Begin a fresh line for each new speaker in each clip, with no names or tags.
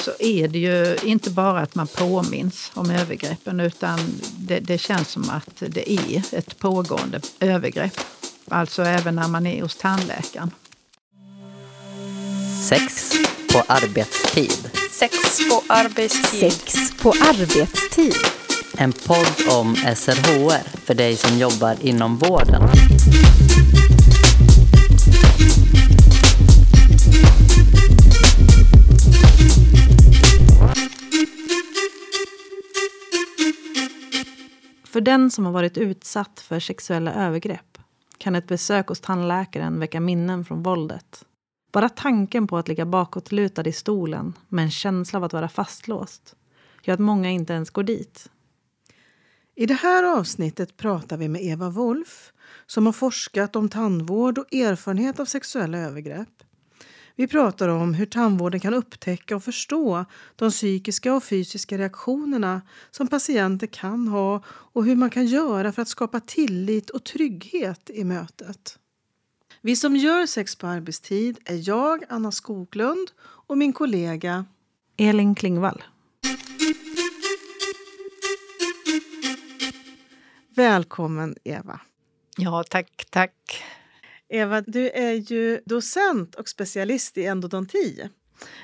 så är det ju inte bara att man påminns om övergreppen utan det, det känns som att det är ett pågående övergrepp. Alltså även när man är hos tandläkaren.
Sex på arbetstid.
Sex på arbetstid.
Sex på arbetstid.
En podd om SRHR för dig som jobbar inom vården.
För den som har varit utsatt för sexuella övergrepp kan ett besök hos tandläkaren väcka minnen från våldet. Bara tanken på att ligga bakåtlutad i stolen med en känsla av att vara fastlåst gör att många inte ens går dit.
I det här avsnittet pratar vi med Eva Wolf som har forskat om tandvård och erfarenhet av sexuella övergrepp. Vi pratar om hur tandvården kan upptäcka och förstå de psykiska och fysiska reaktionerna som patienter kan ha och hur man kan göra för att skapa tillit och trygghet i mötet. Vi som gör sex på arbetstid är jag, Anna Skoglund, och min kollega
Elin Klingvall.
Välkommen Eva.
Ja, tack, tack.
Eva, du är ju docent och specialist i endodonti.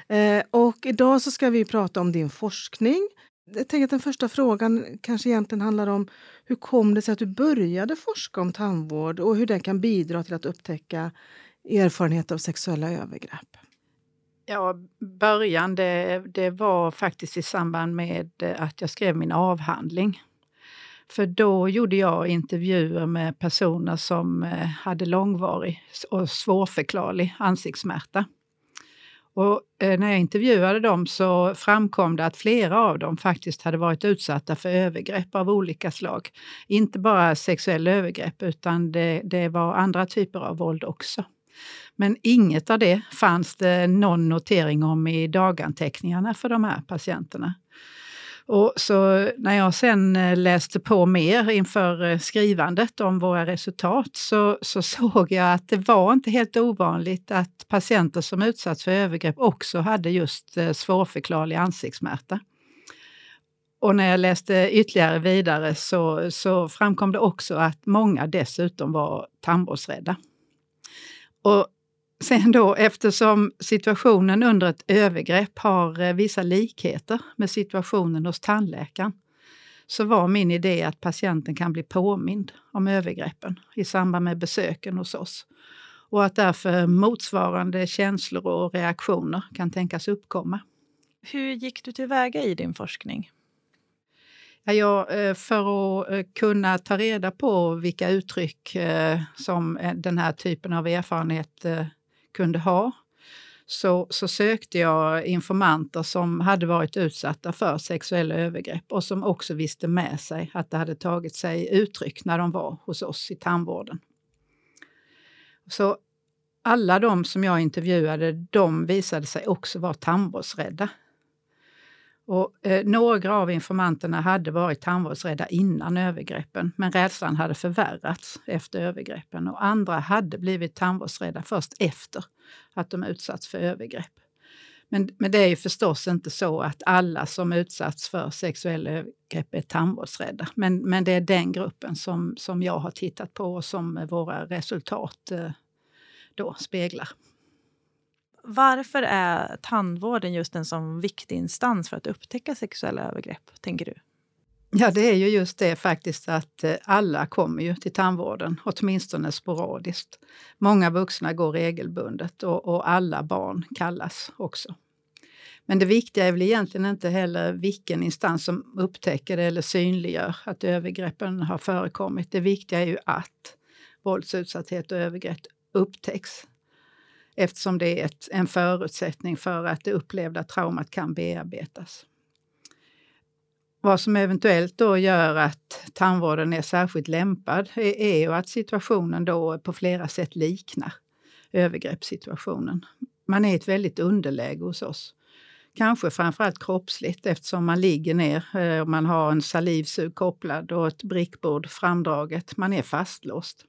Eh, och idag så ska vi prata om din forskning. Jag tänker att den första frågan kanske egentligen handlar om hur kom det sig att du började forska om tandvård och hur den kan bidra till att upptäcka erfarenhet av sexuella övergrepp?
Ja, början det, det var faktiskt i samband med att jag skrev min avhandling. För då gjorde jag intervjuer med personer som eh, hade långvarig och svårförklarlig ansiktssmärta. Och eh, när jag intervjuade dem så framkom det att flera av dem faktiskt hade varit utsatta för övergrepp av olika slag. Inte bara sexuella övergrepp utan det, det var andra typer av våld också. Men inget av det fanns det någon notering om i daganteckningarna för de här patienterna. Och så när jag sen eh, läste på mer inför eh, skrivandet om våra resultat så, så såg jag att det var inte helt ovanligt att patienter som utsatts för övergrepp också hade just eh, svårförklarlig ansiktssmärta. Och när jag läste ytterligare vidare så, så framkom det också att många dessutom var tandvårdsrädda. Och Sen då, eftersom situationen under ett övergrepp har eh, vissa likheter med situationen hos tandläkaren, så var min idé att patienten kan bli påmind om övergreppen i samband med besöken hos oss. Och att därför motsvarande känslor och reaktioner kan tänkas uppkomma.
Hur gick du tillväga i din forskning?
Ja, eh, för att eh, kunna ta reda på vilka uttryck som den här typen av erfarenhet kunde ha så, så sökte jag informanter som hade varit utsatta för sexuella övergrepp och som också visste med sig att det hade tagit sig uttryck när de var hos oss i tandvården. Så alla de som jag intervjuade, de visade sig också vara tandvårdsrädda. Och, eh, några av informanterna hade varit tandvårdsrädda innan övergreppen, men rädslan hade förvärrats efter övergreppen och andra hade blivit tandvårdsrädda först efter att de utsatts för övergrepp. Men, men det är ju förstås inte så att alla som utsatts för sexuella övergrepp är tandvårdsrädda. Men, men det är den gruppen som, som jag har tittat på och som våra resultat eh, då speglar.
Varför är tandvården just en sån viktig instans för att upptäcka sexuella övergrepp, tänker du?
Ja, det är ju just det faktiskt att eh, alla kommer ju till tandvården, åtminstone sporadiskt. Många vuxna går regelbundet och, och alla barn kallas också. Men det viktiga är väl egentligen inte heller vilken instans som upptäcker det eller synliggör att övergreppen har förekommit. Det viktiga är ju att våldsutsatthet och övergrepp upptäcks eftersom det är ett, en förutsättning för att det upplevda traumat kan bearbetas. Vad som eventuellt då gör att tandvården är särskilt lämpad är, är ju att situationen då på flera sätt liknar övergreppssituationen. Man är i ett väldigt underläge hos oss. Kanske framförallt kroppsligt eftersom man ligger ner eh, och man har en salivsug kopplad och ett brickbord framdraget. Man är fastlåst.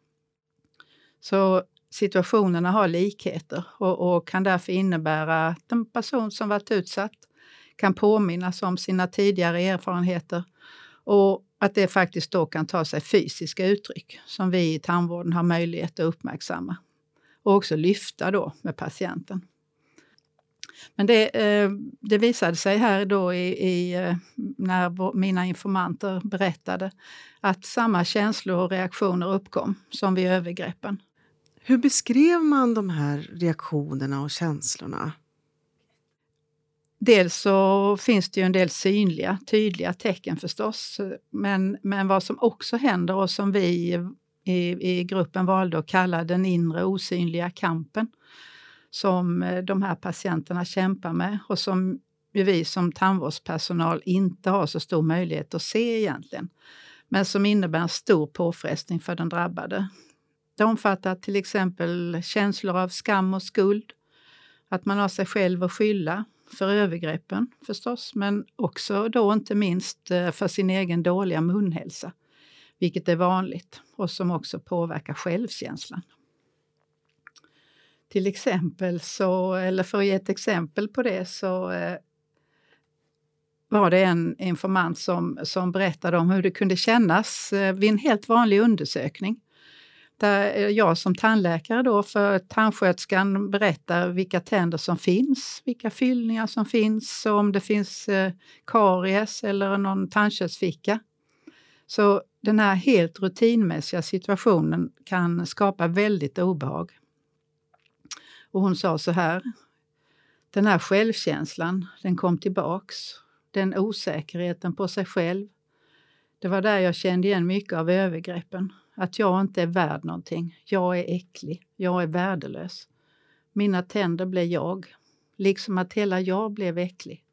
Så situationerna har likheter och, och, kan därför innebära att en person som varit utsatt kan påminnas om sina tidigare erfarenheter och att det faktiskt då kan ta sig fysiska uttryck som vi i tandvården har möjlighet att uppmärksamma och också lyfta då med patienten. Men det, eh, det visade sig här då i, i, eh, när mina informanter berättade att samma känslor och reaktioner uppkom som vid övergreppen.
Hur beskrev man de här reaktionerna och känslorna?
Dels så finns det ju en del synliga, tydliga tecken förstås. Men, men vad som också händer och som vi i, i gruppen valde att kalla den inre osynliga kampen som eh, de här patienterna kämpar med och som vi som tandvårdspersonal inte har så stor möjlighet att se egentligen. Men som innebär en stor påfrestning för den drabbade. Det omfattar till exempel känslor av skam och skuld, att man har sig själv att skylla för övergreppen förstås, men också då inte minst eh, för sin egen dåliga munhälsa, vilket är vanligt och som också påverkar självkänslan. Till exempel så, eller för att ge ett exempel på det så eh, var det en informant som, som berättade om hur det kunde kännas eh, vid en helt vanlig undersökning. Där eh, jag som tandläkare då för tandsköterskan berättar vilka tänder som finns, vilka fyllningar som finns och om det finns eh, karies eller någon tandköttsficka. Så den här helt rutinmässiga situationen kan skapa väldigt obehag. Och hon sa så här. Den här självkänslan, den kom tillbaks. Den osäkerheten på sig själv. Det var där jag kände igen mycket av övergreppen. Att jag inte är värd någonting. Jag är äcklig. Jag är värdelös. Mina tänder blev jag. Liksom att hela jag blev äcklig.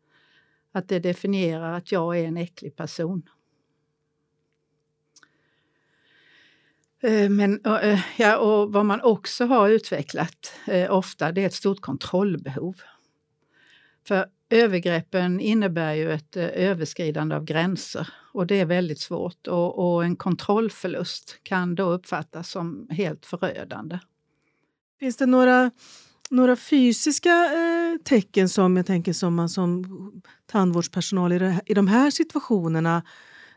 Att det definierar att jag är en äcklig person. Eh, men, eh, ja, och vad man också har utvecklat eh, ofta, det är ett stort kontrollbehov. För övergreppen innebär ju ett eh, överskridande av gränser och det är väldigt svårt och, och en kontrollförlust kan då uppfattas som helt förödande.
Finns det några, några fysiska eh, tecken som jag tänker som man som tandvårdspersonal i, det, i de här situationerna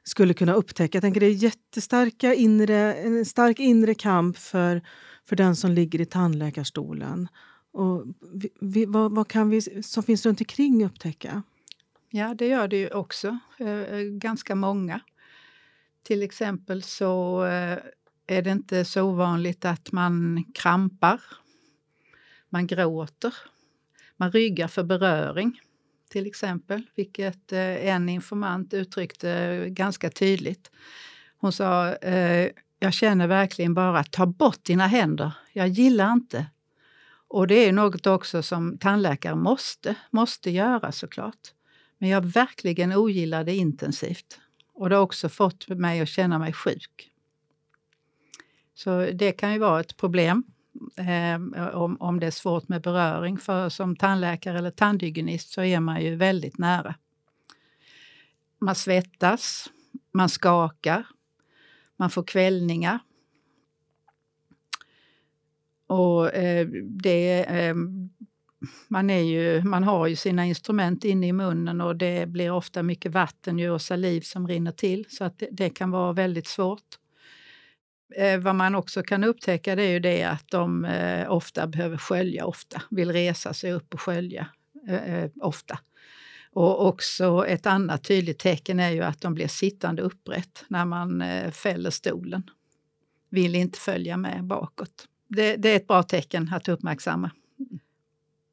skulle kunna upptäcka. Jag tänker det är jättestarka inre, en stark inre kamp för, för den som ligger i tandläkarstolen. Och vi, vi, vad, vad, kan vi som finns runt omkring upptäcka?
Ja, det gör det ju också. Eh, eh, ganska många. Till exempel så eh, är det inte så ovanligt att man krampar. Man gråter. Man ryggar för beröring till exempel, vilket eh, en informant uttryckte ganska tydligt. Hon sa, eh, jag känner verkligen bara, ta bort dina händer, jag gillar inte. Och det är något också som tandläkare måste, måste göra såklart. Men jag verkligen ogillar det intensivt. Och det har också fått mig att känna mig sjuk. Så det kan ju vara ett problem eh, om, om det är svårt med beröring. För som tandläkare eller tandhygienist så är man ju väldigt nära. Man svettas, man skakar, man får kvällningar. Och eh, det, eh, man, är ju, man har ju sina instrument inne i munnen och det blir ofta mycket vatten och saliv som rinner till så att det, det kan vara väldigt svårt. Eh, vad man också kan upptäcka det är ju det att de eh, ofta behöver skölja ofta, vill resa sig upp och skölja eh, eh ofta. Och också ett annat tydligt tecken är ju att de blir sittande upprätt när man eh, fäller stolen. Vill inte följa med bakåt. Det, det är ett bra tecken att uppmärksamma.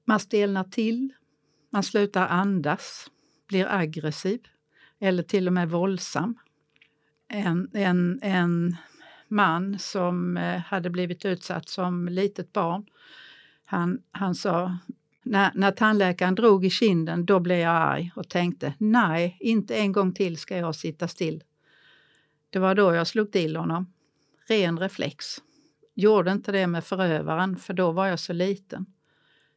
Man stelnar till, man slutar andas, blir aggressiv eller till och med våldsam. En, en, en man som eh, hade blivit utsatt som litet barn. Han, han sa, när, när tandläkaren drog i kinden, då blev jag arg och tänkte, nej, inte en gång till ska jag sitta still. Det var då jag slog till honom. Ren reflex. Gjorde inte det med förövaren, för då var jag så liten.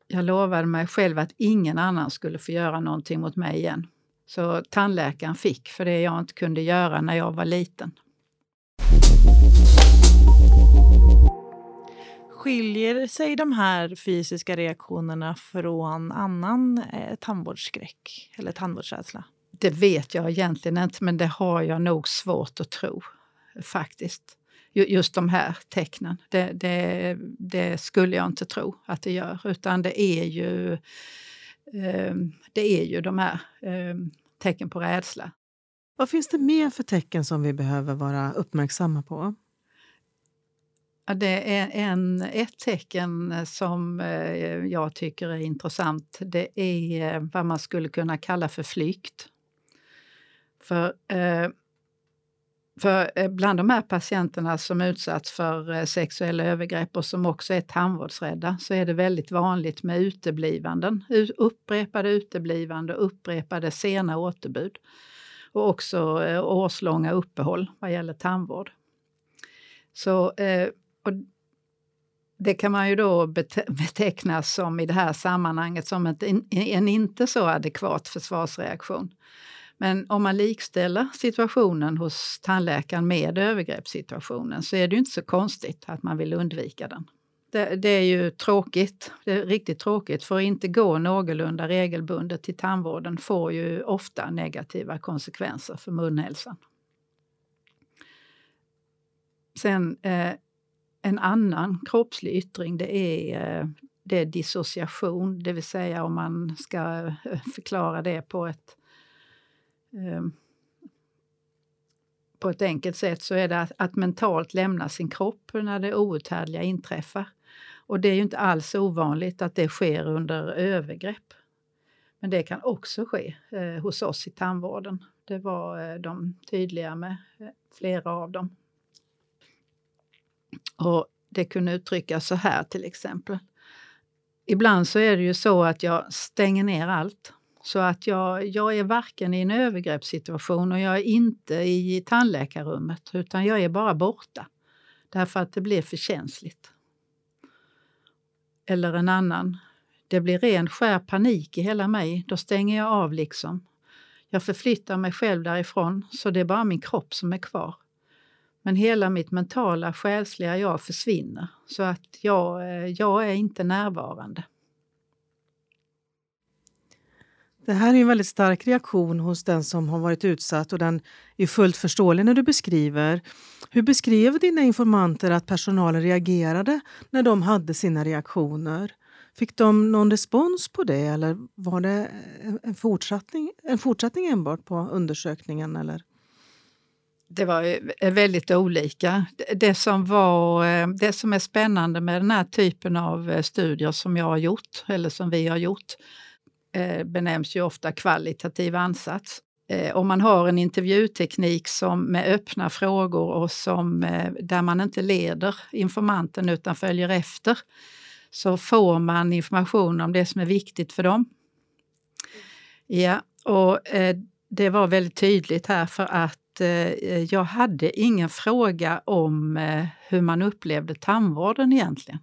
Jag lovade mig själv att ingen annan skulle få göra någonting mot mig igen. Så tandläkaren fick för det jag inte kunde göra när jag var liten.
Skiljer sig de här fysiska reaktionerna från annan eh, tandvårdsskräck eller tandvårdsrädsla?
Det vet jag egentligen inte, men det har jag nog svårt att tro faktiskt. Just de här tecknen. Det, det, det skulle jag inte tro att det gör, utan det är ju, eh, det är ju de här eh, tecken på rädsla.
Vad finns det mer för tecken som vi behöver vara uppmärksamma på?
Det är en, ett tecken som eh, jag tycker är intressant. Det är eh, vad man skulle kunna kalla för flykt. För, eh, för eh, bland de här patienterna som utsatts för eh, sexuella övergrepp och som också är tandvårdsrädda så är det väldigt vanligt med uteblivanden. Upprepade uteblivande och upprepade sena återbud. Och också eh, årslånga uppehåll vad gäller tandvård. Så och det kan man ju då beteckna som i det här sammanhanget som en inte så adekvat försvarsreaktion. Men om man likställer situationen hos tandläkaren med övergreppssituationen så är det ju inte så konstigt att man vill undvika den. Det, det, är ju tråkigt, det är riktigt tråkigt, för att inte gå någorlunda regelbundet till tandvården får ju ofta negativa konsekvenser för munhälsan. Sen eh, en annan kroppslig yttring det är, eh, det är dissociation, det vill säga om man ska eh, förklara det på ett Ehm, på ett enkelt sätt så är det att, att mentalt lämna sin kropp när det outhärdliga inträffar. Och det är ju inte alls ovanligt att det sker under övergrepp. Men det kan också ske eh, hos oss i tandvården. Det var eh, de tydliga med, eh, flera av dem. Och det kunde uttryckas så här till exempel. Ibland så är det ju så att jag stänger ner allt. Så att jag, jag är varken i en övergreppssituation och jag är inte i tandläkarrummet utan jag är bara borta. Därför att det blir för känsligt. Eller en annan. Det blir ren skär panik i hela mig. Då stänger jag av liksom. Jag förflyttar mig själv därifrån så det är bara min kropp som är kvar. Men hela mitt mentala, själsliga jag försvinner. Så att jag, eh, jag är inte närvarande.
Det här är en väldigt stark reaktion hos den som har varit utsatt och den är fullt förståelig när du beskriver. Hur beskrev dina informanter att personalen reagerade när de hade sina reaktioner? Fick de någon respons på det eller var det en fortsättning, en fortsättning enbart på undersökningen? Eller?
det var väldigt olika. Det som, var, eh, det som är spännande med den här typen av eh, studier som jag har gjort, eller som vi har gjort, benämns ju ofta kvalitativ ansats. Om man har en intervjuteknik som med öppna frågor och som, där man inte leder informanten utan följer efter, så får man information om det som är viktigt för dem. Ja, och det var väldigt tydligt här för att eh, jag hade ingen fråga om eh, hur man upplevde tandvården egentligen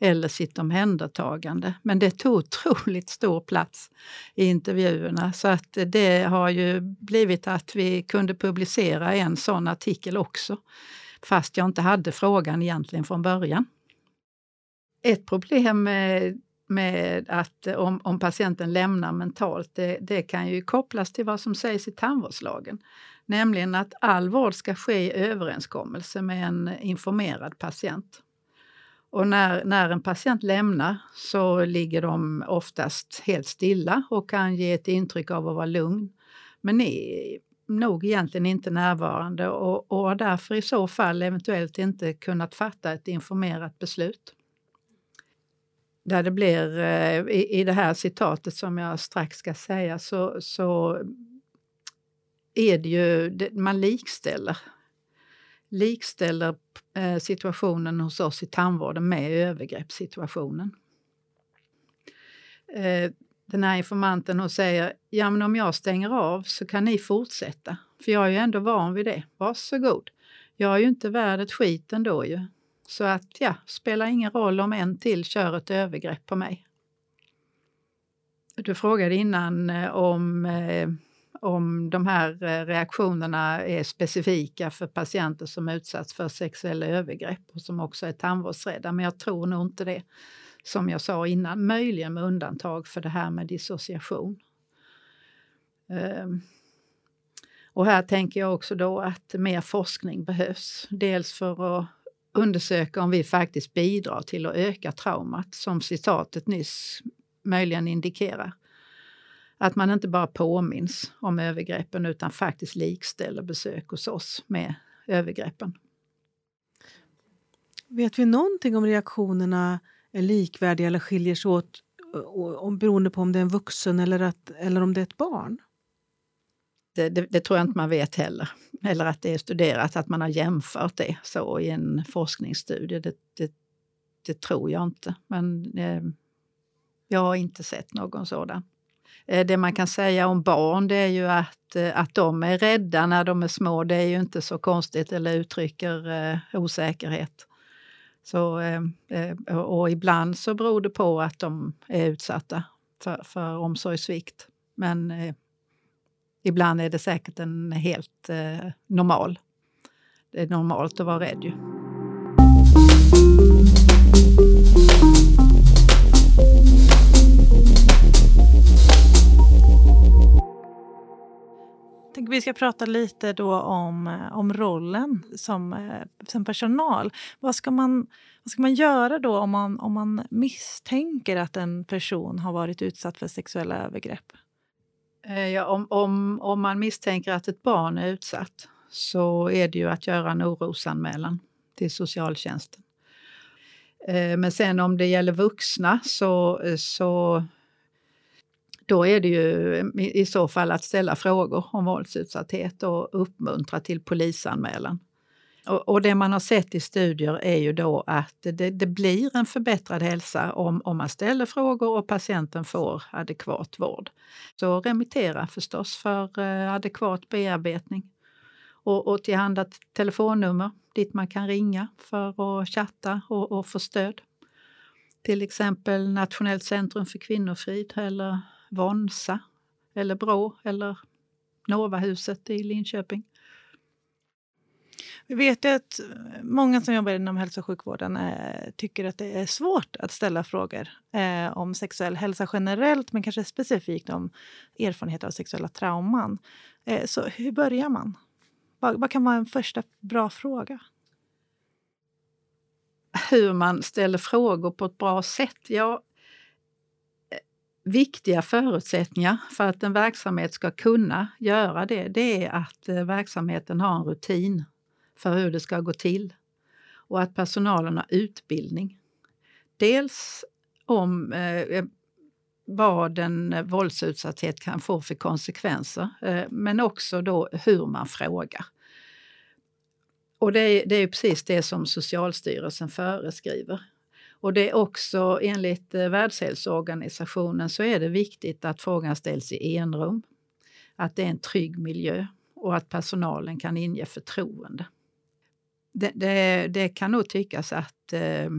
eller sitt omhändertagande. Men det tog otroligt stor plats i intervjuerna så att det har ju blivit att vi kunde publicera en sån artikel också fast jag inte hade frågan egentligen från början. Ett problem med, med att om, om patienten lämnar mentalt, det, det kan ju kopplas till vad som sägs i tandvårdslagen. Nämligen att all vård ska ske i överenskommelse med en informerad patient. Och när, när en patient lämnar så ligger de oftast helt stilla och kan ge ett intryck av att vara lugn. Men är nog egentligen inte närvarande och, och har därför i så fall eventuellt inte kunnat fatta ett informerat beslut. Där det blir, eh, i, i det här citatet som jag strax ska säga, så, så är det ju, man likställer, likställer eh, situationen hos oss i tandvården med övergreppssituationen. Eh, den här informanten hon säger, ja men om jag stänger av så kan ni fortsätta. För jag är ju ändå van vid det. Varsågod. Jag är ju inte värd ett skit ändå ju. Så att ja, spelar ingen roll om en till kör ett övergrepp på mig. Du frågade innan eh, om eh, om de här eh, reaktionerna är specifika för patienter som utsatts för sexuella övergrepp och som också är tandvårdsrädda, men jag tror nog inte det. Som jag sa innan, möjligen med undantag för det här med dissociation. Ehm, och här tänker jag också då att mer forskning behövs. Dels för att undersöka om vi faktiskt bidrar till att öka traumat, som citatet nyss möjligen indikerar. Att man inte bara påminns om övergreppen utan faktiskt likställer besök hos oss med övergreppen.
Vet vi någonting om reaktionerna är likvärdiga eller skiljer sig åt om, beroende på om det är en vuxen eller, att, eller om det är ett barn?
Det, det, det, tror jag inte man vet heller. Eller att det är studerat, att man har jämfört det så i en forskningsstudie. Det, det, det tror jag inte. Men eh, jag har inte sett någon sådan. Eh, det man kan säga om barn det är ju att, eh, att de är rädda när de är små. Det är ju inte så konstigt eller uttrycker eh, osäkerhet. Så, och ibland så beror det på att de är utsatta för, för omsorgssvikt. Men eh, ibland är det säkert en helt eh, normal. Det är normalt att vara rädd ju.
Tänker vi ska prata lite då om, eh, om rollen som, eh, som personal. Vad ska, man, vad ska man göra då om man, om man misstänker att en person har varit utsatt för sexuella övergrepp?
Eh, ja, om, om, om man misstänker att ett barn är utsatt så är det ju att göra en orosanmälan till socialtjänsten. Men sen om det gäller vuxna så, så då är det ju i så fall att ställa frågor om våldsutsatthet och uppmuntra till polisanmälan. Och, och det man har sett i studier är ju då att det, det, blir en förbättrad hälsa om, om man ställer frågor och patienten får adekvat vård. Så remittera förstås för eh, adekvat bearbetning. Och, och tillhanda telefonnummer dit man kan ringa för att chatta och, och få stöd. Till exempel Nationellt centrum för kvinnofrid eller Vonsa eller Brå eller Novahuset i Linköping.
Vi vet ju att många som jobbar inom hälso och sjukvården eh, tycker att det är svårt att ställa frågor eh, om sexuell hälsa generellt men kanske specifikt om erfarenheter av sexuella trauman. Eh, så hur börjar man? Vad, vad kan vara en första bra fråga?
Hur man ställer frågor på ett bra sätt? Ja, viktiga förutsättningar för att en verksamhet ska kunna göra det, det är att eh, verksamheten har en rutin för hur det ska gå till och att personalen har utbildning. Dels om eh, vad en våldsutsatthet kan få för konsekvenser, eh, men också då hur man frågar. Och det är, det är precis det som Socialstyrelsen föreskriver. Och det är också enligt eh, Världshälsoorganisationen så är det viktigt att frågan ställs i enrum. Att det är en trygg miljö och att personalen kan inge förtroende. Det, det, det kan nog tyckas att eh,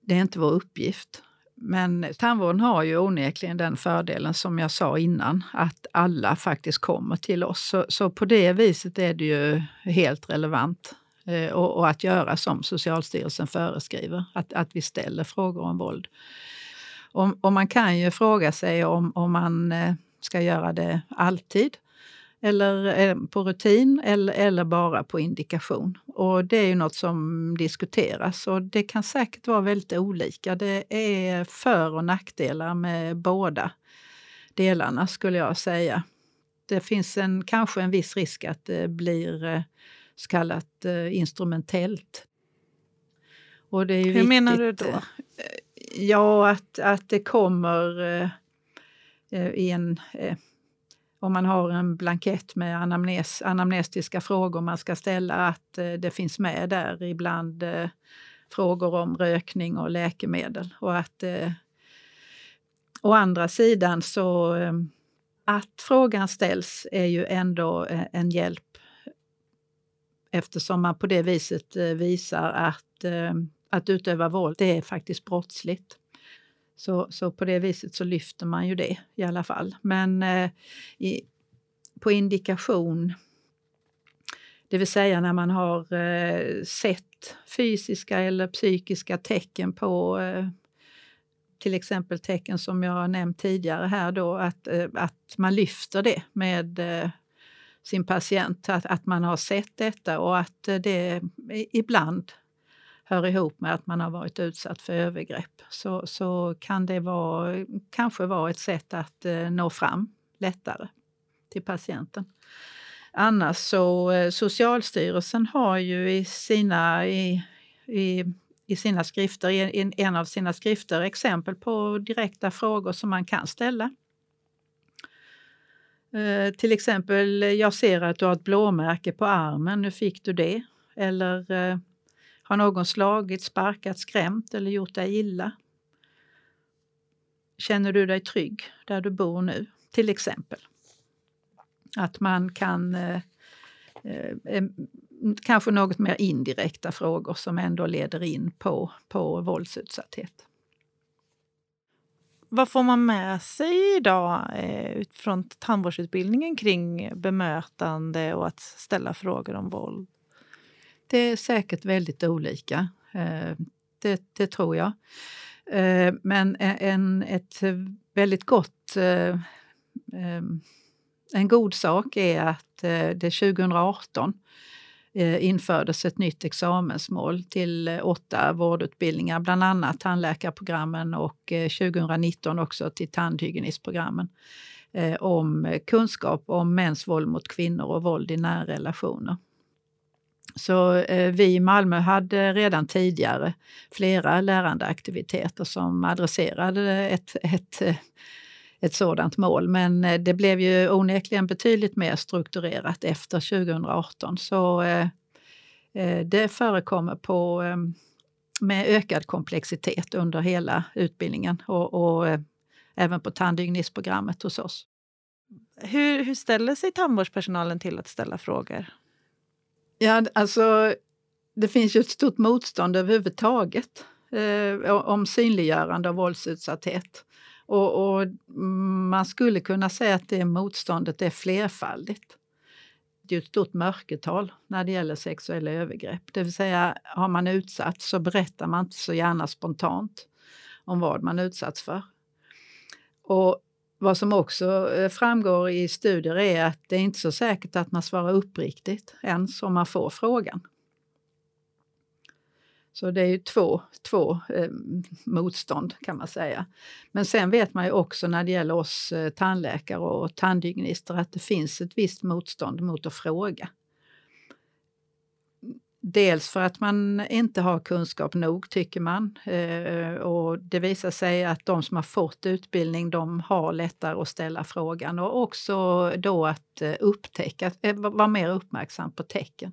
det är inte vår uppgift. Men tandvården har ju onekligen den fördelen som jag sa innan, att alla faktiskt kommer till oss. Så, så på det viset är det ju helt relevant Eh, och, och, att göra som Socialstyrelsen föreskriver, att, att vi ställer frågor om våld. Och, och man kan ju fråga sig om, om man eh, ska göra det alltid eller eh, på rutin eller, eller bara på indikation. Och det är ju något som diskuteras och det kan säkert vara väldigt olika. Det är för och nackdelar med båda delarna skulle jag säga. Det finns en, kanske en viss risk att det blir så kallat eh, instrumentellt.
Och det är Hur viktigt, menar du då? Eh,
ja, att, att det kommer eh, eh, i en... Eh, om man har en blankett med anamnes, anamnestiska frågor man ska ställa, att eh, det finns med där ibland frågor om rökning och läkemedel. Och att å andra sidan så att frågan ställs är ju ändå en hjälp eftersom man på det viset eh, visar att, eh, att utöva våld, det är faktiskt brottsligt. Så, så på det viset så lyfter man ju det i alla fall. Men eh, i, på indikation, det vill säga när man har eh, sett fysiska eller psykiska tecken på eh, till exempel tecken som jag har nämnt tidigare här då, att, eh, att man lyfter det med eh, sin patient, att, att man har sett detta och att eh, det ibland hör ihop med att man har varit utsatt för övergrepp så, så kan det vara, kanske vara ett sätt att eh, nå fram lättare till patienten. Annars så eh, Socialstyrelsen har ju i sina, i, i i sina skrifter, i en av sina skrifter exempel på direkta frågor som man kan ställa. Eh, till exempel, jag ser att du har ett blåmärke på armen, hur fick du det? Eller eh, har någon slagit, sparkat, skrämt eller gjort dig illa? Känner du dig trygg där du bor nu? Till exempel. Att man kan eh, eh kanske något mer indirekta frågor som ändå leder in på, på våldsutsatthet.
Vad får man med sig idag eh, från tandvårdsutbildningen kring bemötande och att ställa frågor om våld?
Det är säkert väldigt olika. Eh, det, det, tror jag. Eh, men en, ett väldigt gott eh, eh, en god sak är att eh, det 2018 Eh, infördes ett nytt examensmål till eh, åtta vårdutbildningar, bland annat tandläkarprogrammen och eh, 2019 också till tandhygienistprogrammen om kunskap om mäns våld mot kvinnor och våld i nära relationer. Så vi i Malmö hade redan tidigare flera lärandeaktiviteter som adresserade ett, ett, ett sådant mål. Men eh, det blev ju onekligen betydligt mer strukturerat efter 2018. Så eh, eh, det förekommer på, med ökad komplexitet under hela utbildningen och, och även på tandhygienistprogrammet hos oss.
Hur, hur ställer sig tandvårdspersonalen till att ställa frågor?
Ja, alltså det finns ju ett stort motstånd överhuvudtaget eh, om synliggörande av våldsutsatthet. Och, och, man skulle kunna säga att det motståndet är flerfaldigt. Det är ett stort mörkertal när det gäller sexuella övergrepp. Det vill säga, har man utsatts så berättar man inte så gärna spontant om vad man utsatts för. Och vad som också eh, framgår i studier är att det är inte så säkert att man svarar uppriktigt ens om man får frågan. Så det är ju två, två eh, motstånd kan man säga. Men sen vet man ju också när det gäller oss eh, tandläkare och tandhygienister att det finns ett visst motstånd mot att fråga. Dels för att man inte har kunskap nog, tycker man. Eh, och det visar sig att de som har fått utbildning, de har lättare att ställa frågan och också då att eh, upptäcka, eh, vara mer uppmärksam på tecken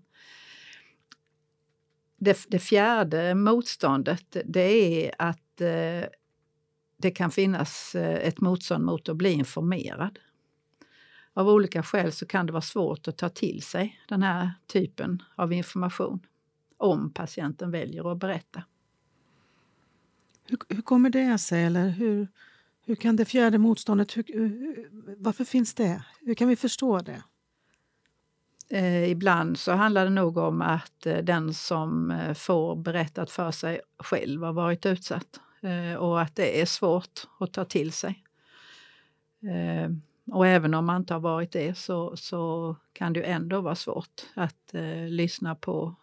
det, det, fjärde motståndet det är att eh, det kan finnas eh, ett motstånd mot att bli informerad. Av olika skäl så kan det vara svårt att ta till sig den här typen av information om patienten väljer att berätta.
Hur, hur kommer det sig? Eller hur, hur kan det fjärde motståndet, hur, varför finns det? Hur kan vi förstå det?
Eh, ibland så handlar det nog om att eh, den som eh, får berättat för sig själv har varit utsatt eh, och att det är svårt att ta till sig. Eh, och även om man inte har varit det så, så kan det ändå vara svårt att eh, lyssna på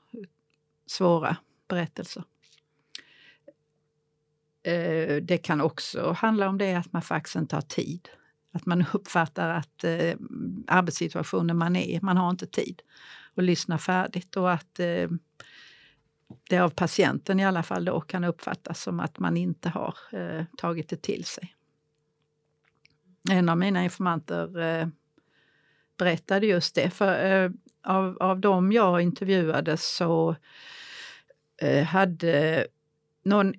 svåra berättelser. Eh, det kan också handla om det att man faktiskt inte har tid att man uppfattar att eh, arbetssituationen man är man har inte tid att lyssna färdigt och att eh, det av patienten i alla fall då kan uppfattas som att man inte har eh, tagit det till sig. En av mina informanter eh, berättade just det. För eh, av, av dem jag intervjuade så eh, hade någon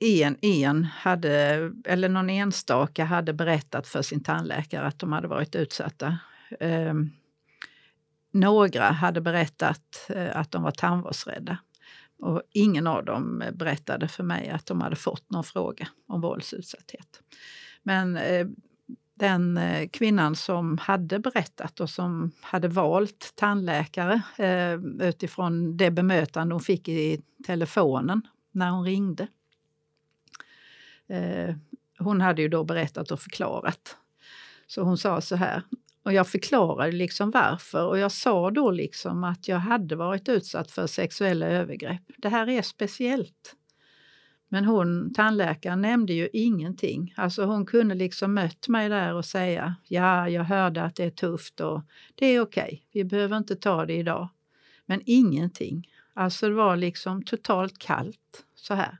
en, en hade, eller någon enstaka hade berättat för sin tandläkare att de hade varit utsatta. Eh, några hade berättat eh, att de var tandvårdsrädda. Och ingen av dem berättade för mig att de hade fått någon fråga om våldsutsatthet. Men eh, den eh, kvinnan som hade berättat och som hade valt tandläkare eh, utifrån det bemötande hon fick i telefonen när hon ringde. Eh, hon hade ju då berättat och förklarat. Så hon sa så här, och jag förklarade liksom varför och jag sa då liksom att jag hade varit utsatt för sexuella övergrepp. Det här är speciellt. Men hon, tandläkaren, nämnde ju ingenting. Alltså hon kunde liksom mött mig där och säga ja, jag hörde att det är tufft och det är okej, okay. vi behöver inte ta det idag. Men ingenting. Alltså det var liksom totalt kallt så här.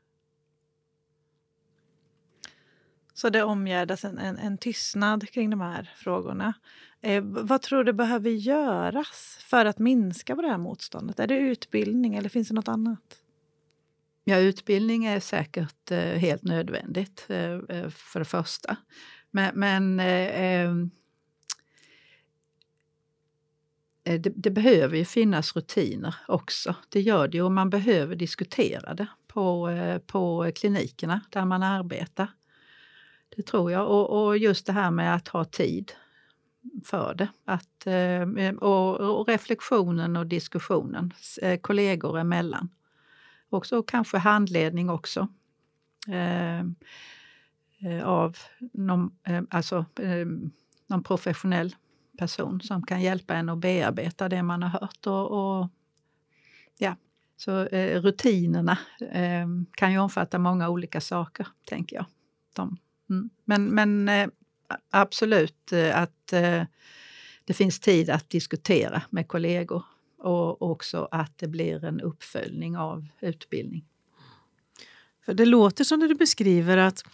Så det omgärdas en, en, en tystnad kring de här frågorna. Eh, vad tror du behöver göras för att minska på det här motståndet? Är det utbildning eller finns det något annat?
Ja, utbildning är säkert eh, helt nödvändigt eh, eh för det första. Men, men eh, ehm, eh, det, det, behöver ju finnas rutiner också. Det gör det och man behöver diskutera det på, eh, på klinikerna där man arbetar. Det tror jag. Och, och just det här med att ha tid för det. Att, eh, och, och reflektionen och diskussionen eh, kollegor emellan. Också kanske handledning också. Eh, eh, av någon, eh, alltså, eh, någon professionell person som kan hjälpa en att bearbeta det man har hört. Och, och ja. Så eh, rutinerna eh, kan ju omfatta många olika saker, tänker jag. De, mm. Men, men eh, absolut eh, att eh, det finns tid att diskutera med kollegor och också att det blir en uppföljning av utbildning.
För Det låter som det du beskriver att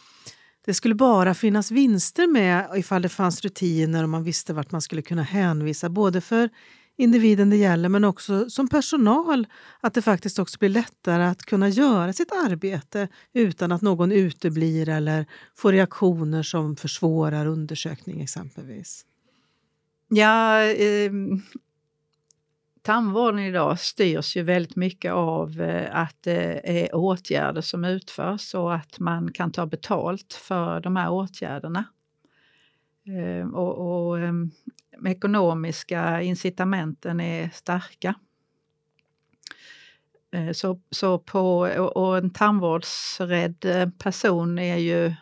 det skulle bara finnas vinster med ifall det fanns rutiner och man visste vart man skulle kunna hänvisa både för individen det gäller men också som personal. Att det faktiskt också blir lättare att kunna göra sitt arbete utan att någon uteblir eller får reaktioner som försvårar undersökning exempelvis.
Ja, eh, tandvården idag styrs ju väldigt mycket av eh, att det är åtgärder som utförs och att man kan ta betalt för de här åtgärderna. Ehm, och, och ehm, ekonomiska incitamenten är starka. Eh, så, så på, och en tandvårdsrädd eh, person är ju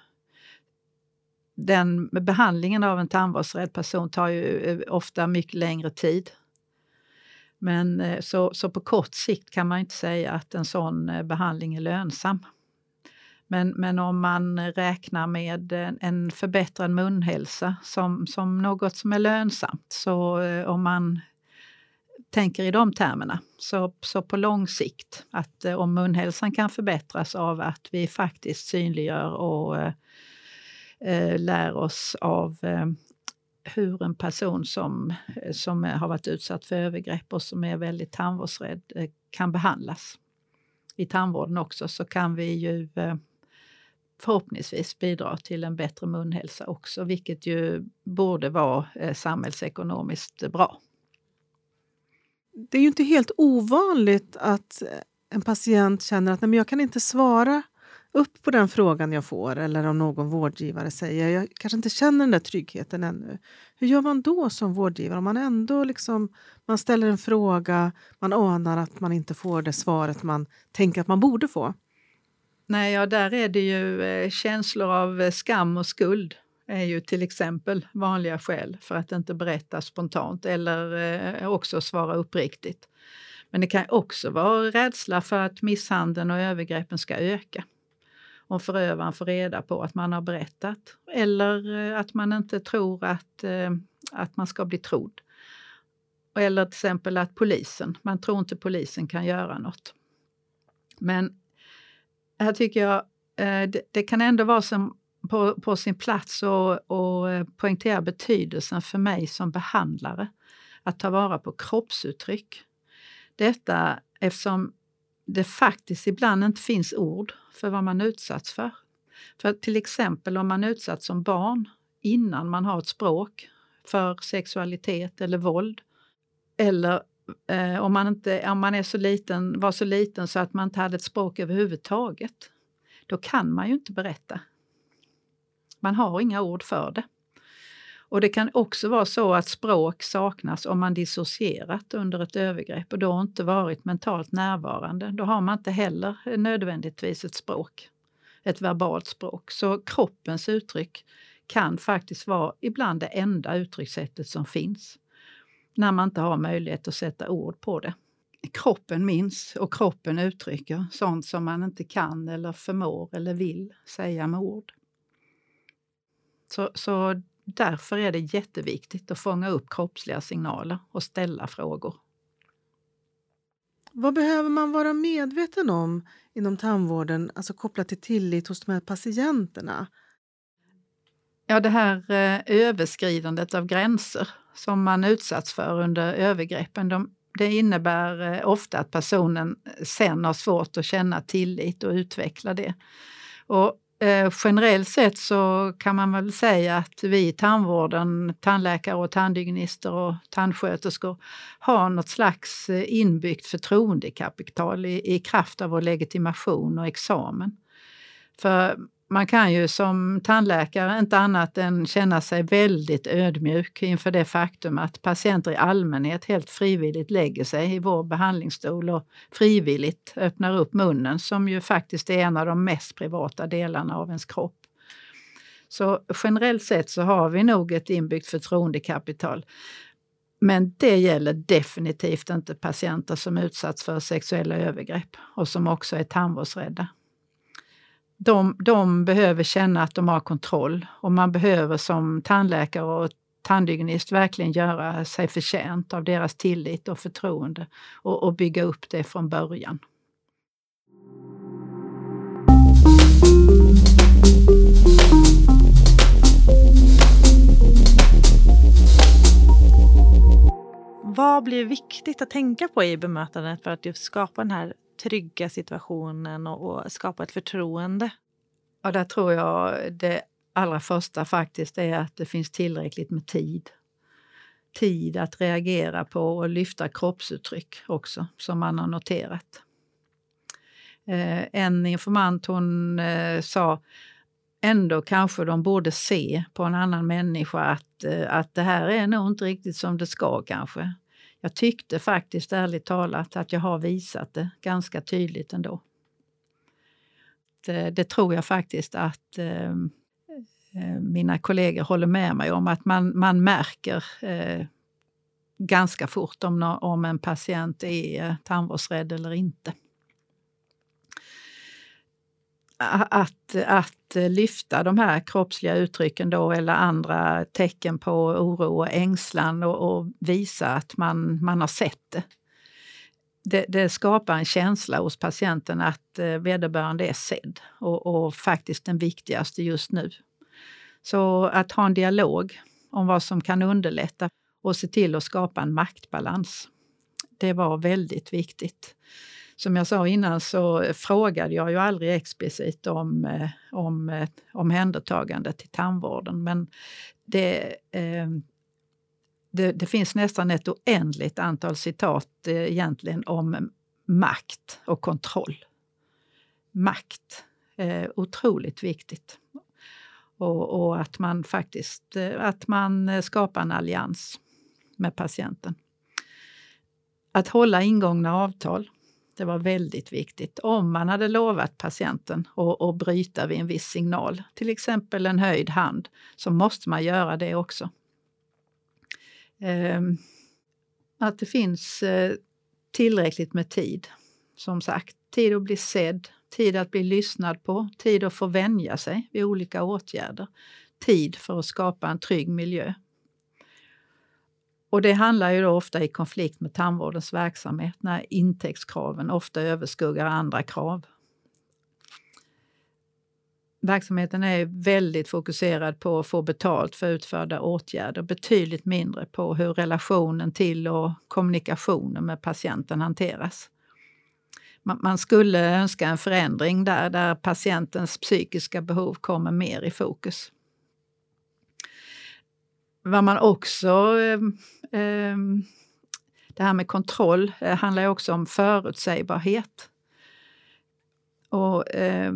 den behandlingen av en tandvårdsrädd person tar ju eh, ofta mycket längre tid. Men så, så på kort sikt kan man inte säga att en sån behandling är lönsam. Men, men om man räknar med en förbättrad munhälsa som, som något som är lönsamt, så eh, om man tänker i de termerna, så, så på lång sikt, att eh, om munhälsan kan förbättras av att vi faktiskt synliggör och eh, eh lär oss av eh, hur en person som, som har varit utsatt för övergrepp och som är väldigt tandvårdsrädd kan behandlas. I tandvården också så kan vi ju förhoppningsvis bidra till en bättre munhälsa också, vilket ju borde vara eh, samhällsekonomiskt bra.
Det är ju inte helt ovanligt att eh, en patient känner att nej, men jag kan inte svara upp på den frågan jag får eller om någon vårdgivare säger jag kanske inte känner den där tryggheten ännu. Hur gör man då som vårdgivare om man ändå liksom, man ställer en fråga, man anar att man inte får det svaret man tänker att man borde få?
Nej, ja, där är det ju eh, känslor av eh, skam och skuld är ju till exempel vanliga skäl för att inte berätta spontant eller eh, också svara uppriktigt. Men det kan också vara rädsla för att misshandeln och övergreppen ska öka om förövaren får reda på att man har berättat. Eller eh, att man inte tror att, eh, att man ska bli trodd. Eller till exempel att polisen, man tror inte polisen kan göra något. Men här tycker jag eh, det, det kan ändå vara som på, på sin plats och, och eh, poängtera betydelsen för mig som behandlare att ta vara på kroppsuttryck. Detta eftersom det faktiskt ibland inte finns ord för vad man utsatts för. För till exempel om man utsatts som barn innan man har ett språk för sexualitet eller våld. Eller eh, om, man inte, om man är så liten, var så liten så att man inte hade ett språk överhuvudtaget, då kan man ju inte berätta. Man har inga ord för det. Och det kan också vara så att språk saknas om man dissocierat under ett övergrepp och då inte varit mentalt närvarande. Då har man inte heller nödvändigtvis ett språk, ett verbalt språk. Så kroppens uttryck kan faktiskt vara ibland det enda uttryckssättet som finns när man inte har möjlighet att sätta ord på det. Kroppen minns och kroppen uttrycker sånt som man inte kan eller förmår eller vill säga med ord. Så, så därför är det jätteviktigt att fånga upp kroppsliga signaler och ställa frågor.
Vad behöver man vara medveten om inom tandvården, alltså kopplat till tillit hos de här patienterna?
Ja, det här eh, överskridandet av gränser som man utsatts för under övergreppen, de, det innebär eh, ofta att personen eh, sen har svårt att känna tillit och utveckla det. Och Eh, generellt sett så kan man väl säga att vi i tandvården, tandläkare och tandhygienister och tandsköterskor har något slags eh, inbyggt förtroendekapital i, i kraft av vår legitimation och examen. För man kan ju som tandläkare inte annat än känna sig väldigt ödmjuk inför det faktum att patienter i allmänhet helt frivilligt lägger sig i vår behandlingsstol och frivilligt öppnar upp munnen som ju faktiskt är en av de mest privata delarna av ens kropp. Så generellt sett så har vi nog ett inbyggt förtroendekapital. Men det gäller definitivt inte patienter som utsatts för sexuella övergrepp och som också är tandvårdsrädda de, de behöver känna att de har kontroll och man behöver som tandläkare och tandhygienist verkligen göra sig förtjänt av deras tillit och förtroende och, och bygga upp det från början.
Vad blir viktigt att tänka på i bemötandet för att just skapa den här trygga situationen och, och skapa ett förtroende?
Ja, där tror jag det allra första faktiskt är att det finns tillräckligt med tid. Tid att reagera på och lyfta kroppsuttryck också, som man har noterat. Eh, en informant hon eh, sa ändå kanske de borde se på en annan människa att, eh, att det här är nog inte riktigt som det ska kanske. Jag tyckte faktiskt ärligt talat att jag har visat det ganska tydligt ändå. Det, det tror jag faktiskt att ehm, eh, mina kollegor håller med mig om, att man, man märker eh, ganska fort om, om en patient är eh, tandvårdsrädd eller inte att, att lyfta de här kroppsliga uttrycken då eller andra tecken på oro och ängslan och, och visa att man, man har sett det. det. det. skapar en känsla hos patienten att eh, vederbörande är sedd och, och faktiskt den viktigaste just nu. Så att ha en dialog om vad som kan underlätta och se till att skapa en maktbalans. Det var väldigt viktigt som jag sa innan så frågade jag ju aldrig explicit om, eh, om eh, omhändertagande till tandvården. Men det, ehm, det, det, finns nästan ett oändligt antal citat eh, egentligen om makt och kontroll. Makt, otroligt viktigt. Och, och, att man faktiskt att man skapar en allians med patienten. Att hålla ingångna avtal det var väldigt viktigt. Om man hade lovat patienten att bryta vid en viss signal, till exempel en höjd hand, så måste man göra det också. Ehm, att det finns eh, tillräckligt med tid. Som sagt, tid att bli sedd, tid att bli lyssnad på, tid att få vänja sig vid olika åtgärder. Tid för att skapa en trygg miljö. Och det handlar ju då ofta i konflikt med tandvårdens verksamhet när intäktskraven ofta överskuggar andra krav. Verksamheten är väldigt fokuserad på att få betalt för utförda åtgärder, betydligt mindre på hur relationen till och kommunikationen med patienten hanteras. Man skulle önska en förändring där, där patientens psykiska behov kommer mer i fokus. Vad man också... Eh, det här med kontroll eh, handlar ju också om förutsägbarhet. Och, eh,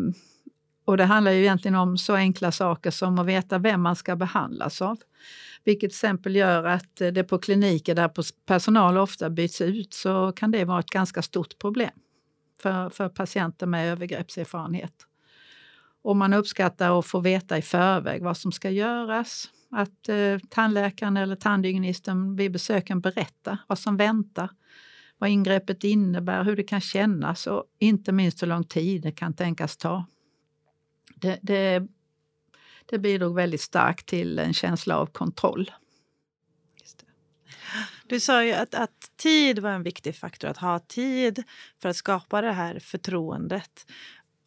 och det handlar ju egentligen om så enkla saker som att veta vem man ska behandlas av. Vilket till exempel gör att eh, det på kliniker där personal ofta byts ut så kan det vara ett ganska stort problem för, för patienter med övergreppserfarenhet. Och man uppskattar att få veta i förväg vad som ska göras. Att eh, tandläkaren eller tandhygienisten vid besöken berättar vad som väntar, vad ingreppet innebär, hur det kan kännas och inte minst hur lång tid det kan tänkas ta. Det, det, det bidrog väldigt starkt till en känsla av kontroll.
Du sa ju att, att, tid var en viktig faktor, att ha tid för att skapa det här förtroendet.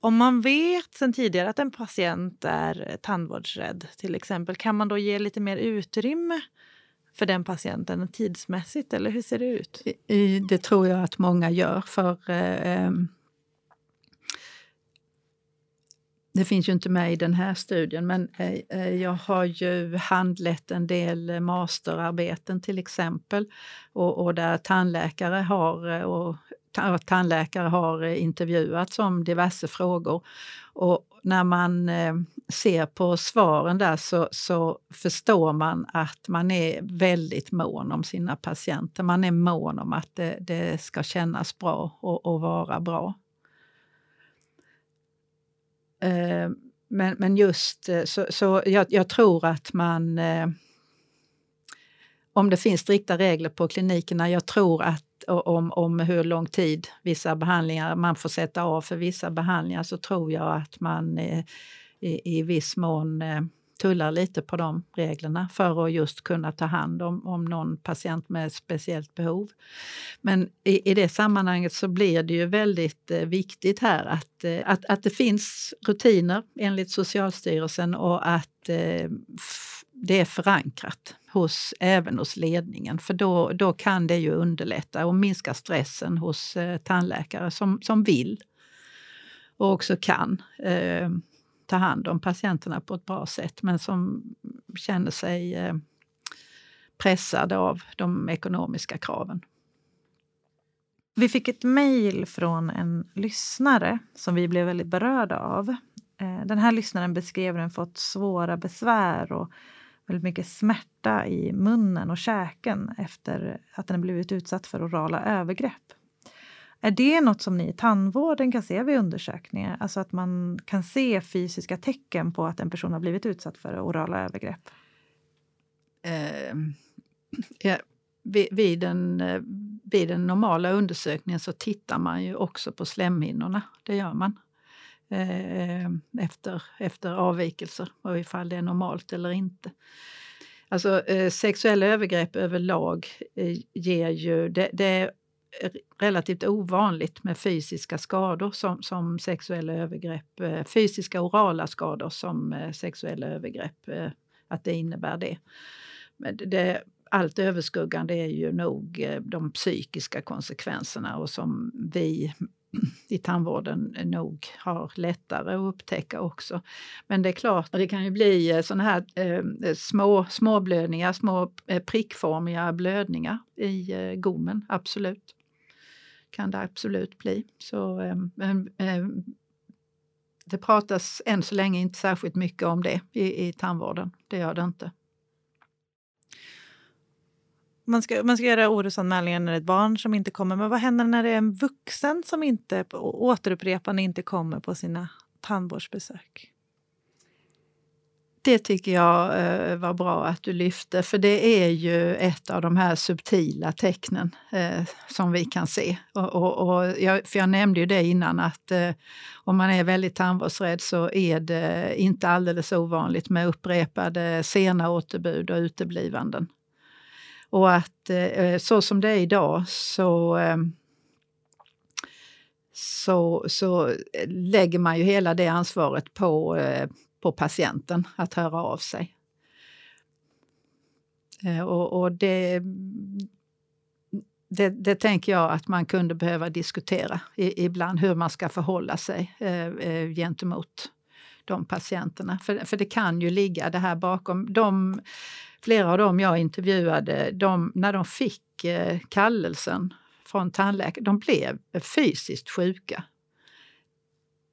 Om man vet sen tidigare att en patient är eh, tandvårdsrädd till exempel, kan man då ge lite mer utrymme för den patienten tidsmässigt eller hur ser det ut?
Det tror jag att många gör för eh, ehm, det finns ju inte med i den här studien, men eh, eh, jag har ju handlett en del masterarbeten till exempel och, och där tandläkare har, eh, och, tandläkare har eh, intervjuats om diverse frågor. Och när man eh, ser på svaren där så, så, förstår man att man är väldigt mån om sina patienter. Man är mån om att det, det ska kännas bra och, och vara bra. Eh, men, men just så, så jag, jag, tror att man... Om det finns strikta regler på klinikerna, jag tror att om, om hur lång tid vissa behandlingar man får sätta av för vissa behandlingar så tror jag att man eh, i, i viss mån eh, tullar lite på de reglerna för att just kunna ta hand om, om någon patient med speciellt behov. Men i, i det sammanhanget så blir det ju väldigt eh, viktigt här att, eh, att, att det finns rutiner enligt Socialstyrelsen och att eh, det är förankrat hos, även hos ledningen för då, då kan det ju underlätta och minska stressen hos eh, tandläkare som, som vill och också kan eh, ta hand om patienterna på ett bra sätt men som känner sig eh, pressade av de ekonomiska kraven.
Vi fick ett mejl från en lyssnare som vi blev väldigt berörda av. Eh, den här lyssnaren beskrev hur den fått svåra besvär och väldigt mycket smärta i munnen och käken efter att den blivit utsatt för orala övergrepp. Är det något som ni i tandvården kan se vid undersökningar? Alltså att man kan se fysiska tecken på att en person har blivit utsatt för orala övergrepp?
Eh, ja, vid, vid, den, vid den normala undersökningen så tittar man ju också på slemhinnorna. Det gör man. Eh, eh, efter, efter avvikelser och ifall det är normalt eller inte. Alltså eh, sexuella övergrepp överlag eh, ger ju... Det, det relativt ovanligt med fysiska skador som, som sexuella övergrepp, eh, fysiska orala skador som eh, sexuella övergrepp, eh, att det innebär det. Men det allt överskuggande är ju nog eh, de psykiska konsekvenserna och som vi i tandvården nog har lättare att upptäcka också. Men det är klart, det kan ju bli eh, såna här eh, små småblödningar, små eh, prickformiga blödningar i eh, gommen, absolut kan det absolut bli. Så, eh, det pratas än så länge inte särskilt mycket om det i, i tandvården. Det gör det inte.
Man ska, man ska göra orosanmälningar när det är ett barn som inte kommer. Men vad händer när det är en vuxen som inte återupprepande inte kommer på sina tandvårdsbesök?
Det tycker jag eh, var bra att du lyfte, för det är ju ett av de här subtila tecknen eh, som vi kan se. Och, och, och jag, för jag nämnde ju det innan att eh, om man är väldigt tandvårdsrädd så är det inte alldeles ovanligt med upprepade sena återbud och uteblivanden. Och att eh, eh, så som det är idag så eh, så, så eh, lägger man ju hela det ansvaret på eh, på patienten att höra av sig. Eh, och, och det, det, det, tänker jag att man kunde behöva diskutera ibland hur man ska förhålla sig eh, eh gentemot de patienterna. För, för det kan ju ligga det här bakom. De, flera av dem jag intervjuade, de, när de fick eh, kallelsen från tandläkaren, de blev fysiskt sjuka.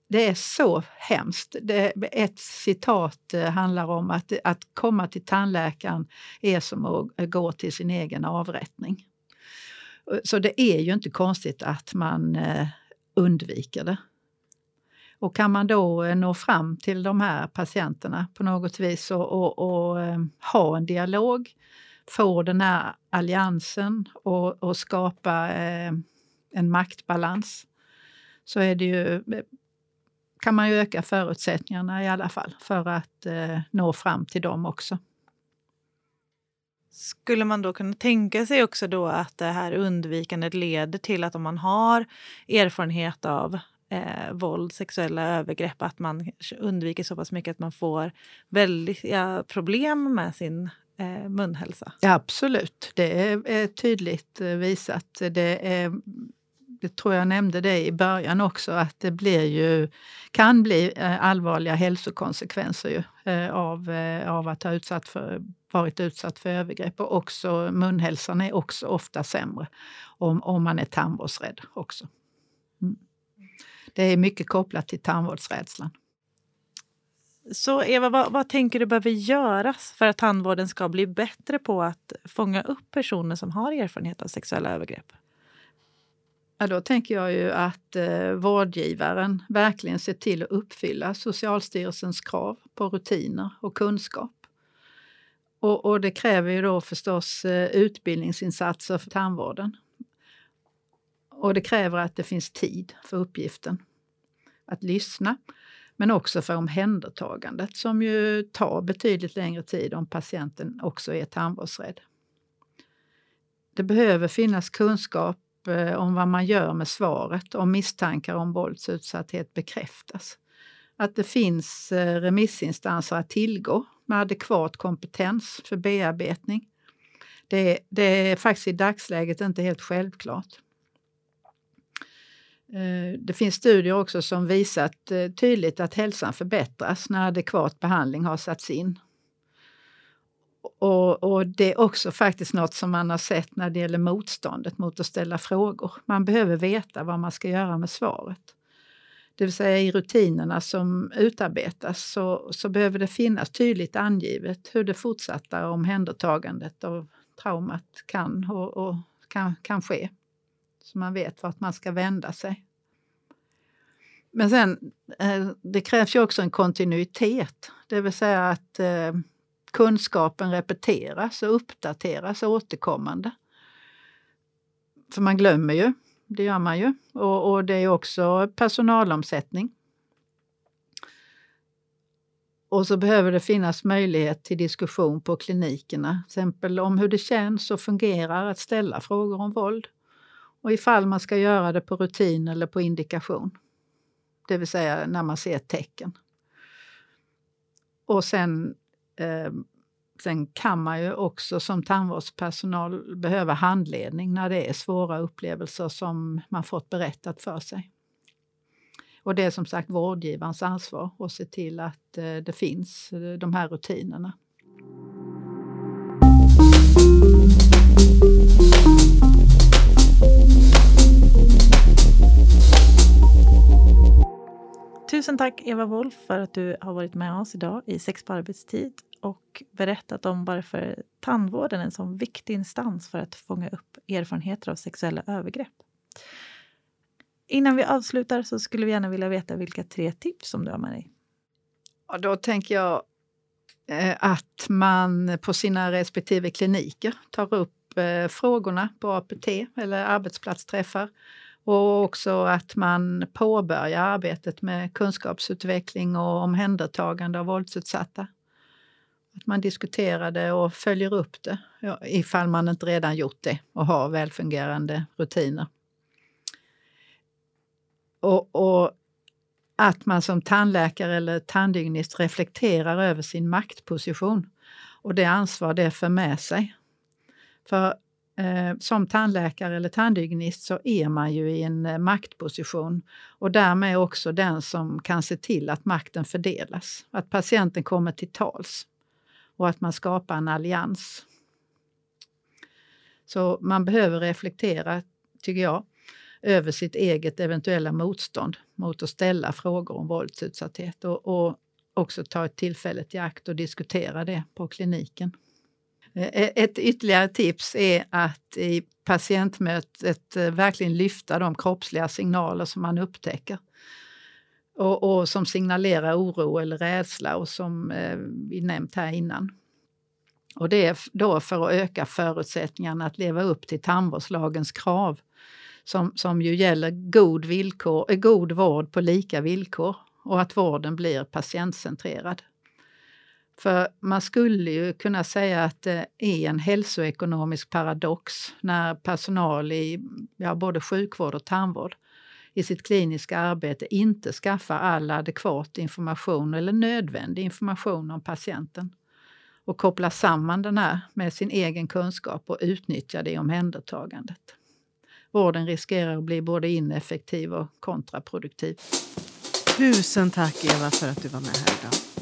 Det är så hemskt. Det, ett citat eh, handlar om att, att komma till tandläkaren är som att eh, gå till sin egen avrättning. Så det är ju inte konstigt att man eh, undviker det. Och kan man då eh, nå fram till de här patienterna på något vis och, och, och eh, ha en dialog, få den här alliansen och, och skapa eh, en maktbalans så är det ju kan man ju öka förutsättningarna i alla fall för att nå fram till dem också.
Skulle man då kunna tänka sig också då att det här undvikandet leder till att om man har erfarenhet av eh, våld, sexuella övergrepp, att man undviker så pass mycket att man får väldiga problem med sin eh, munhälsa?
Ja, absolut, det är, är tydligt eh, visat. Det är det tror jag nämnde det i början också, att det blir ju, kan bli eh, allvarliga hälsokonsekvenser ju, eh, av, av att ha utsatt för, varit utsatt för övergrepp. Och också munhälsan är också ofta sämre om, om man är tandvårdsrädd också. Det är mycket kopplat till tandvårdsrädslan.
Så Eva, vad, vad, tänker du behöver göras för att tandvården ska bli bättre på att fånga upp personer som har erfarenhet av sexuella övergrepp?
Ja, då tänker jag ju att eh, vårdgivaren verkligen ser till att uppfylla Socialstyrelsens krav på rutiner och kunskap. Och, och det kräver ju då förstås eh, utbildningsinsatser för tandvården. Och det kräver att det finns tid för uppgiften. Att lyssna, men också för omhändertagandet som ju tar betydligt längre tid om patienten också är tandvårdsrädd. Det behöver finnas kunskap eh, om vad man gör med svaret om misstankar om våldsutsatthet bekräftas. Att det finns eh, remissinstanser att tillgå med adekvat kompetens för bearbetning. Det, det är faktiskt i dagsläget inte helt självklart. Eh, det finns studier också som visat eh, tydligt att hälsan förbättras när adekvat behandling har satts in. Och, och, det är också faktiskt något som man har sett när det gäller motståndet mot att ställa frågor. Man behöver veta vad man ska göra med svaret. Det vill säga i rutinerna som utarbetas så, så behöver det finnas tydligt angivet hur det fortsatta omhändertagandet av traumat kan och, och kan, kan ske. Så man vet vart man ska vända sig. Men sen, eh, det krävs ju också en kontinuitet, det vill säga att eh, kunskapen repeteras och uppdateras återkommande. För man glömmer ju, det gör man ju. Och, och det är också personalomsättning. Och så behöver det finnas möjlighet till diskussion på klinikerna, till exempel om hur det känns och fungerar att ställa frågor om våld. Och ifall man ska göra det på rutin eller på indikation. Det vill säga när man ser tecken. Och sen Eh, sen kan man ju också som tandvårdspersonal behöva handledning när det är svåra upplevelser som man fått berättat för sig. Och det är som sagt vårdgivarens ansvar att se till att eh, det finns eh, de här rutinerna.
Tusen tack Eva Wolf för att du har varit med oss idag i Sex på arbetstid och berättat om varför tandvården är en så viktig instans för att fånga upp erfarenheter av sexuella övergrepp. Innan vi avslutar så skulle vi gärna vilja veta vilka tre tips som du har med dig.
Ja, då tänker jag eh, att man på sina respektive kliniker tar upp eh, frågorna på APT eller arbetsplatsträffar och också att man påbörjar arbetet med kunskapsutveckling och omhändertagande av våldsutsatta. Att man diskuterar det och följer upp det ifall man inte redan gjort det och har välfungerande rutiner. Och, och att man som tandläkare eller tandhygienist reflekterar över sin maktposition och det ansvar det för med sig. För Eh, som tandläkare eller tandhygienist så är man ju i en eh, maktposition och därmed också den som kan se till att makten fördelas. Att patienten kommer till tals och att man skapar en allians. Så man behöver reflektera, tycker jag, över sitt eget eventuella motstånd mot att ställa frågor om våldsutsatthet och, och också ta ett tillfället i akt och diskutera det på kliniken. Eh, eh, ett ytterligare tips är att i patientmötet eh, verkligen lyfta de kroppsliga signaler som man upptäcker och, och som signalerar oro eller rädsla och som eh, vi nämnt här innan. Och det är då för att öka förutsättningarna att leva upp till tandvårdslagens krav som, som ju gäller god, villkor, god vård på lika villkor och att vården blir patientcentrerad. För man skulle ju kunna säga att det är en hälsoekonomisk paradox när personal i ja, både sjukvård och tandvård i sitt kliniska arbete inte skaffar all adekvat information eller nödvändig information om patienten och kopplar samman den här med sin egen kunskap och utnyttjar det i omhändertagandet. Vården riskerar att bli både ineffektiv och kontraproduktiv.
Tusen tack Eva för att du var med här idag.